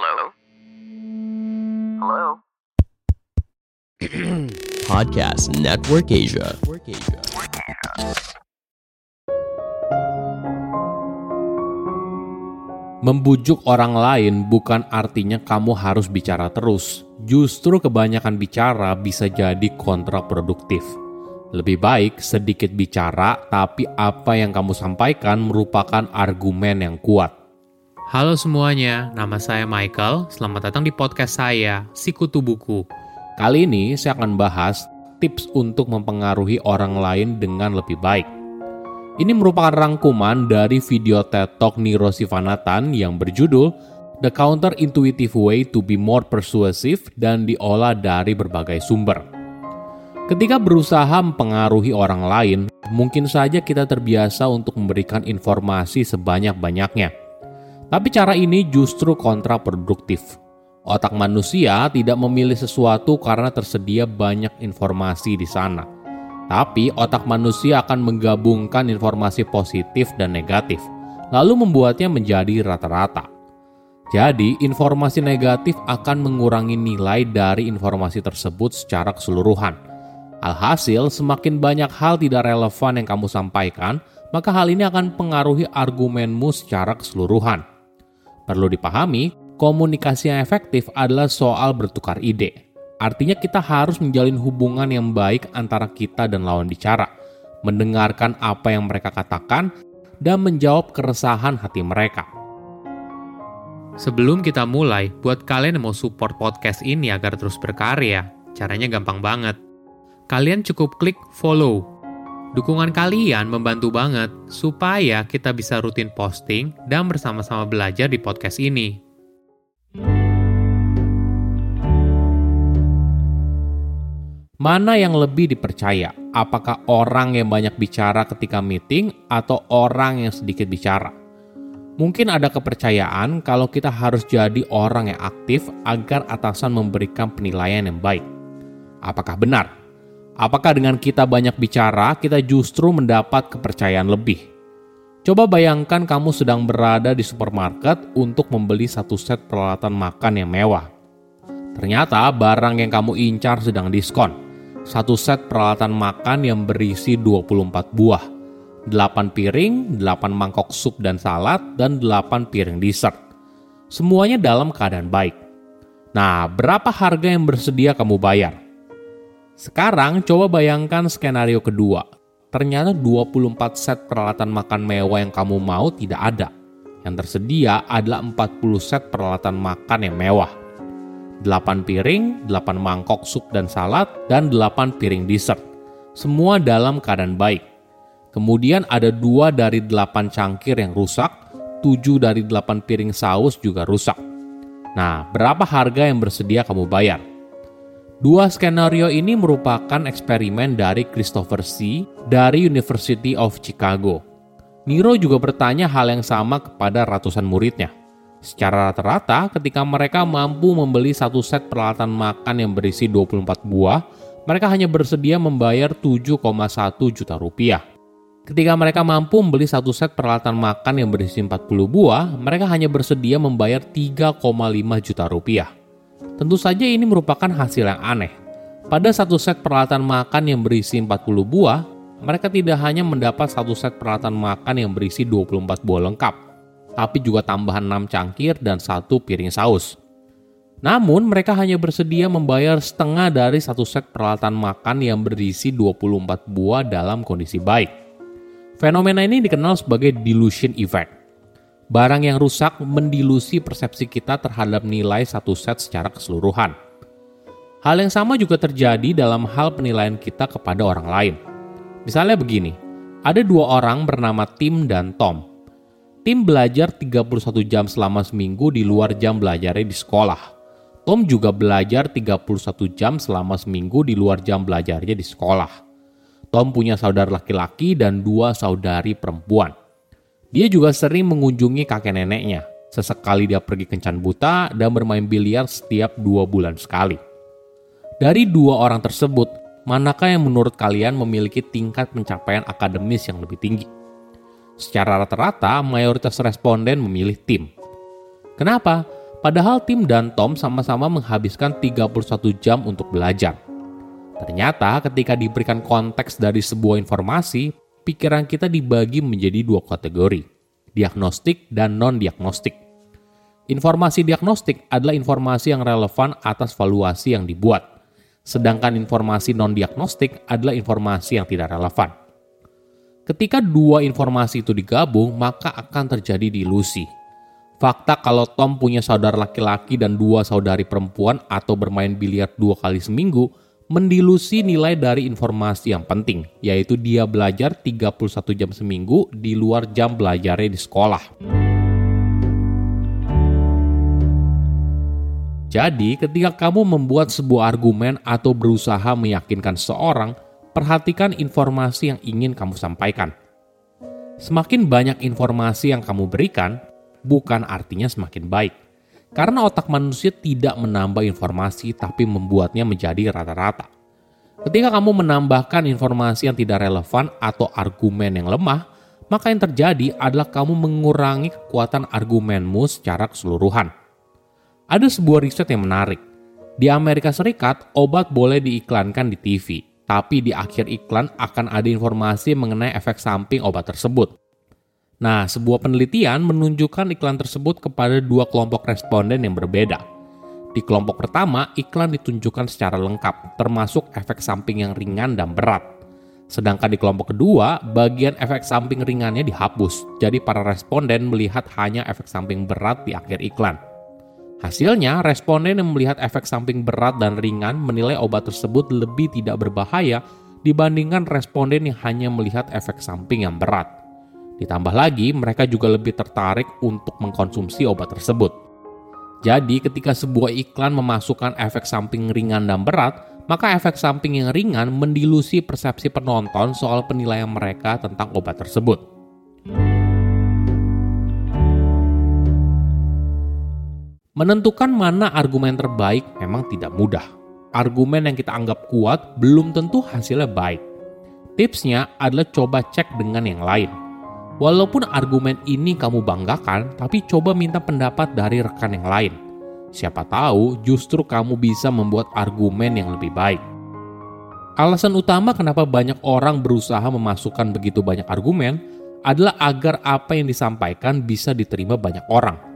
Hello? Hello? Podcast Network Asia. Membujuk orang lain bukan artinya kamu harus bicara terus. Justru kebanyakan bicara bisa jadi kontraproduktif. Lebih baik sedikit bicara, tapi apa yang kamu sampaikan merupakan argumen yang kuat. Halo semuanya, nama saya Michael. Selamat datang di podcast saya, Sikutu Buku. Kali ini saya akan bahas tips untuk mempengaruhi orang lain dengan lebih baik. Ini merupakan rangkuman dari video TED Talk Niro Sivanathan yang berjudul The Counterintuitive Way to Be More Persuasive dan diolah dari berbagai sumber. Ketika berusaha mempengaruhi orang lain, mungkin saja kita terbiasa untuk memberikan informasi sebanyak-banyaknya. Tapi cara ini justru kontraproduktif. Otak manusia tidak memilih sesuatu karena tersedia banyak informasi di sana tapi otak manusia akan menggabungkan informasi positif dan negatif, lalu membuatnya menjadi rata-rata. Jadi, informasi negatif akan mengurangi nilai dari informasi tersebut secara keseluruhan. Alhasil, semakin banyak hal tidak relevan yang kamu sampaikan, maka hal ini akan pengaruhi argumenmu secara keseluruhan. Perlu dipahami, komunikasi yang efektif adalah soal bertukar ide. Artinya kita harus menjalin hubungan yang baik antara kita dan lawan bicara, mendengarkan apa yang mereka katakan, dan menjawab keresahan hati mereka. Sebelum kita mulai, buat kalian yang mau support podcast ini agar terus berkarya, caranya gampang banget. Kalian cukup klik follow. Dukungan kalian membantu banget supaya kita bisa rutin posting dan bersama-sama belajar di podcast ini. Mana yang lebih dipercaya? Apakah orang yang banyak bicara ketika meeting atau orang yang sedikit bicara? Mungkin ada kepercayaan kalau kita harus jadi orang yang aktif agar atasan memberikan penilaian yang baik. Apakah benar? Apakah dengan kita banyak bicara, kita justru mendapat kepercayaan lebih? Coba bayangkan kamu sedang berada di supermarket untuk membeli satu set peralatan makan yang mewah. Ternyata barang yang kamu incar sedang diskon satu set peralatan makan yang berisi 24 buah, 8 piring, 8 mangkok sup dan salad, dan 8 piring dessert. Semuanya dalam keadaan baik. Nah, berapa harga yang bersedia kamu bayar? Sekarang coba bayangkan skenario kedua. Ternyata 24 set peralatan makan mewah yang kamu mau tidak ada. Yang tersedia adalah 40 set peralatan makan yang mewah. 8 piring, 8 mangkok sup dan salad, dan 8 piring dessert. Semua dalam keadaan baik. Kemudian ada dua dari 8 cangkir yang rusak, 7 dari 8 piring saus juga rusak. Nah, berapa harga yang bersedia kamu bayar? Dua skenario ini merupakan eksperimen dari Christopher C. dari University of Chicago. Niro juga bertanya hal yang sama kepada ratusan muridnya. Secara rata-rata, ketika mereka mampu membeli satu set peralatan makan yang berisi 24 buah, mereka hanya bersedia membayar 7,1 juta rupiah. Ketika mereka mampu membeli satu set peralatan makan yang berisi 40 buah, mereka hanya bersedia membayar 3,5 juta rupiah. Tentu saja ini merupakan hasil yang aneh. Pada satu set peralatan makan yang berisi 40 buah, mereka tidak hanya mendapat satu set peralatan makan yang berisi 24 buah lengkap, tapi juga tambahan 6 cangkir dan satu piring saus. Namun mereka hanya bersedia membayar setengah dari satu set peralatan makan yang berisi 24 buah dalam kondisi baik. Fenomena ini dikenal sebagai dilution effect. Barang yang rusak mendilusi persepsi kita terhadap nilai satu set secara keseluruhan. Hal yang sama juga terjadi dalam hal penilaian kita kepada orang lain. Misalnya begini, ada dua orang bernama Tim dan Tom. Tim belajar 31 jam selama seminggu di luar jam belajarnya di sekolah. Tom juga belajar 31 jam selama seminggu di luar jam belajarnya di sekolah. Tom punya saudara laki-laki dan dua saudari perempuan. Dia juga sering mengunjungi kakek neneknya. Sesekali dia pergi kencan buta dan bermain biliar setiap dua bulan sekali. Dari dua orang tersebut, manakah yang menurut kalian memiliki tingkat pencapaian akademis yang lebih tinggi? Secara rata-rata, mayoritas responden memilih tim. Kenapa? Padahal Tim dan Tom sama-sama menghabiskan 31 jam untuk belajar. Ternyata ketika diberikan konteks dari sebuah informasi, pikiran kita dibagi menjadi dua kategori, diagnostik dan non-diagnostik. Informasi diagnostik adalah informasi yang relevan atas valuasi yang dibuat, sedangkan informasi non-diagnostik adalah informasi yang tidak relevan. Ketika dua informasi itu digabung, maka akan terjadi dilusi. Fakta kalau Tom punya saudara laki-laki dan dua saudari perempuan atau bermain biliar dua kali seminggu mendilusi nilai dari informasi yang penting, yaitu dia belajar 31 jam seminggu di luar jam belajarnya di sekolah. Jadi, ketika kamu membuat sebuah argumen atau berusaha meyakinkan seorang, perhatikan informasi yang ingin kamu sampaikan. Semakin banyak informasi yang kamu berikan, bukan artinya semakin baik. Karena otak manusia tidak menambah informasi tapi membuatnya menjadi rata-rata. Ketika kamu menambahkan informasi yang tidak relevan atau argumen yang lemah, maka yang terjadi adalah kamu mengurangi kekuatan argumenmu secara keseluruhan. Ada sebuah riset yang menarik. Di Amerika Serikat, obat boleh diiklankan di TV, tapi di akhir iklan akan ada informasi mengenai efek samping obat tersebut. Nah, sebuah penelitian menunjukkan iklan tersebut kepada dua kelompok responden yang berbeda. Di kelompok pertama, iklan ditunjukkan secara lengkap, termasuk efek samping yang ringan dan berat. Sedangkan di kelompok kedua, bagian efek samping ringannya dihapus, jadi para responden melihat hanya efek samping berat di akhir iklan. Hasilnya, responden yang melihat efek samping berat dan ringan menilai obat tersebut lebih tidak berbahaya dibandingkan responden yang hanya melihat efek samping yang berat. Ditambah lagi, mereka juga lebih tertarik untuk mengkonsumsi obat tersebut. Jadi, ketika sebuah iklan memasukkan efek samping ringan dan berat, maka efek samping yang ringan mendilusi persepsi penonton soal penilaian mereka tentang obat tersebut. Menentukan mana argumen terbaik memang tidak mudah. Argumen yang kita anggap kuat belum tentu hasilnya baik. Tipsnya adalah coba cek dengan yang lain. Walaupun argumen ini kamu banggakan, tapi coba minta pendapat dari rekan yang lain. Siapa tahu justru kamu bisa membuat argumen yang lebih baik. Alasan utama kenapa banyak orang berusaha memasukkan begitu banyak argumen adalah agar apa yang disampaikan bisa diterima banyak orang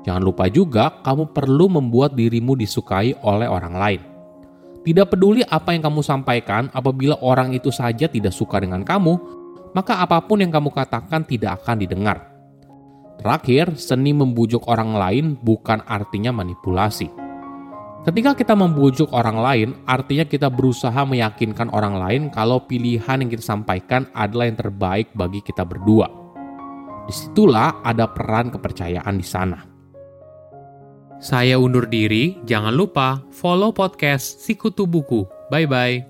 Jangan lupa juga, kamu perlu membuat dirimu disukai oleh orang lain. Tidak peduli apa yang kamu sampaikan, apabila orang itu saja tidak suka dengan kamu, maka apa pun yang kamu katakan tidak akan didengar. Terakhir, seni membujuk orang lain bukan artinya manipulasi. Ketika kita membujuk orang lain, artinya kita berusaha meyakinkan orang lain kalau pilihan yang kita sampaikan adalah yang terbaik bagi kita berdua. Di situlah ada peran kepercayaan di sana. Saya undur diri, jangan lupa follow podcast Sikutu Buku. Bye-bye.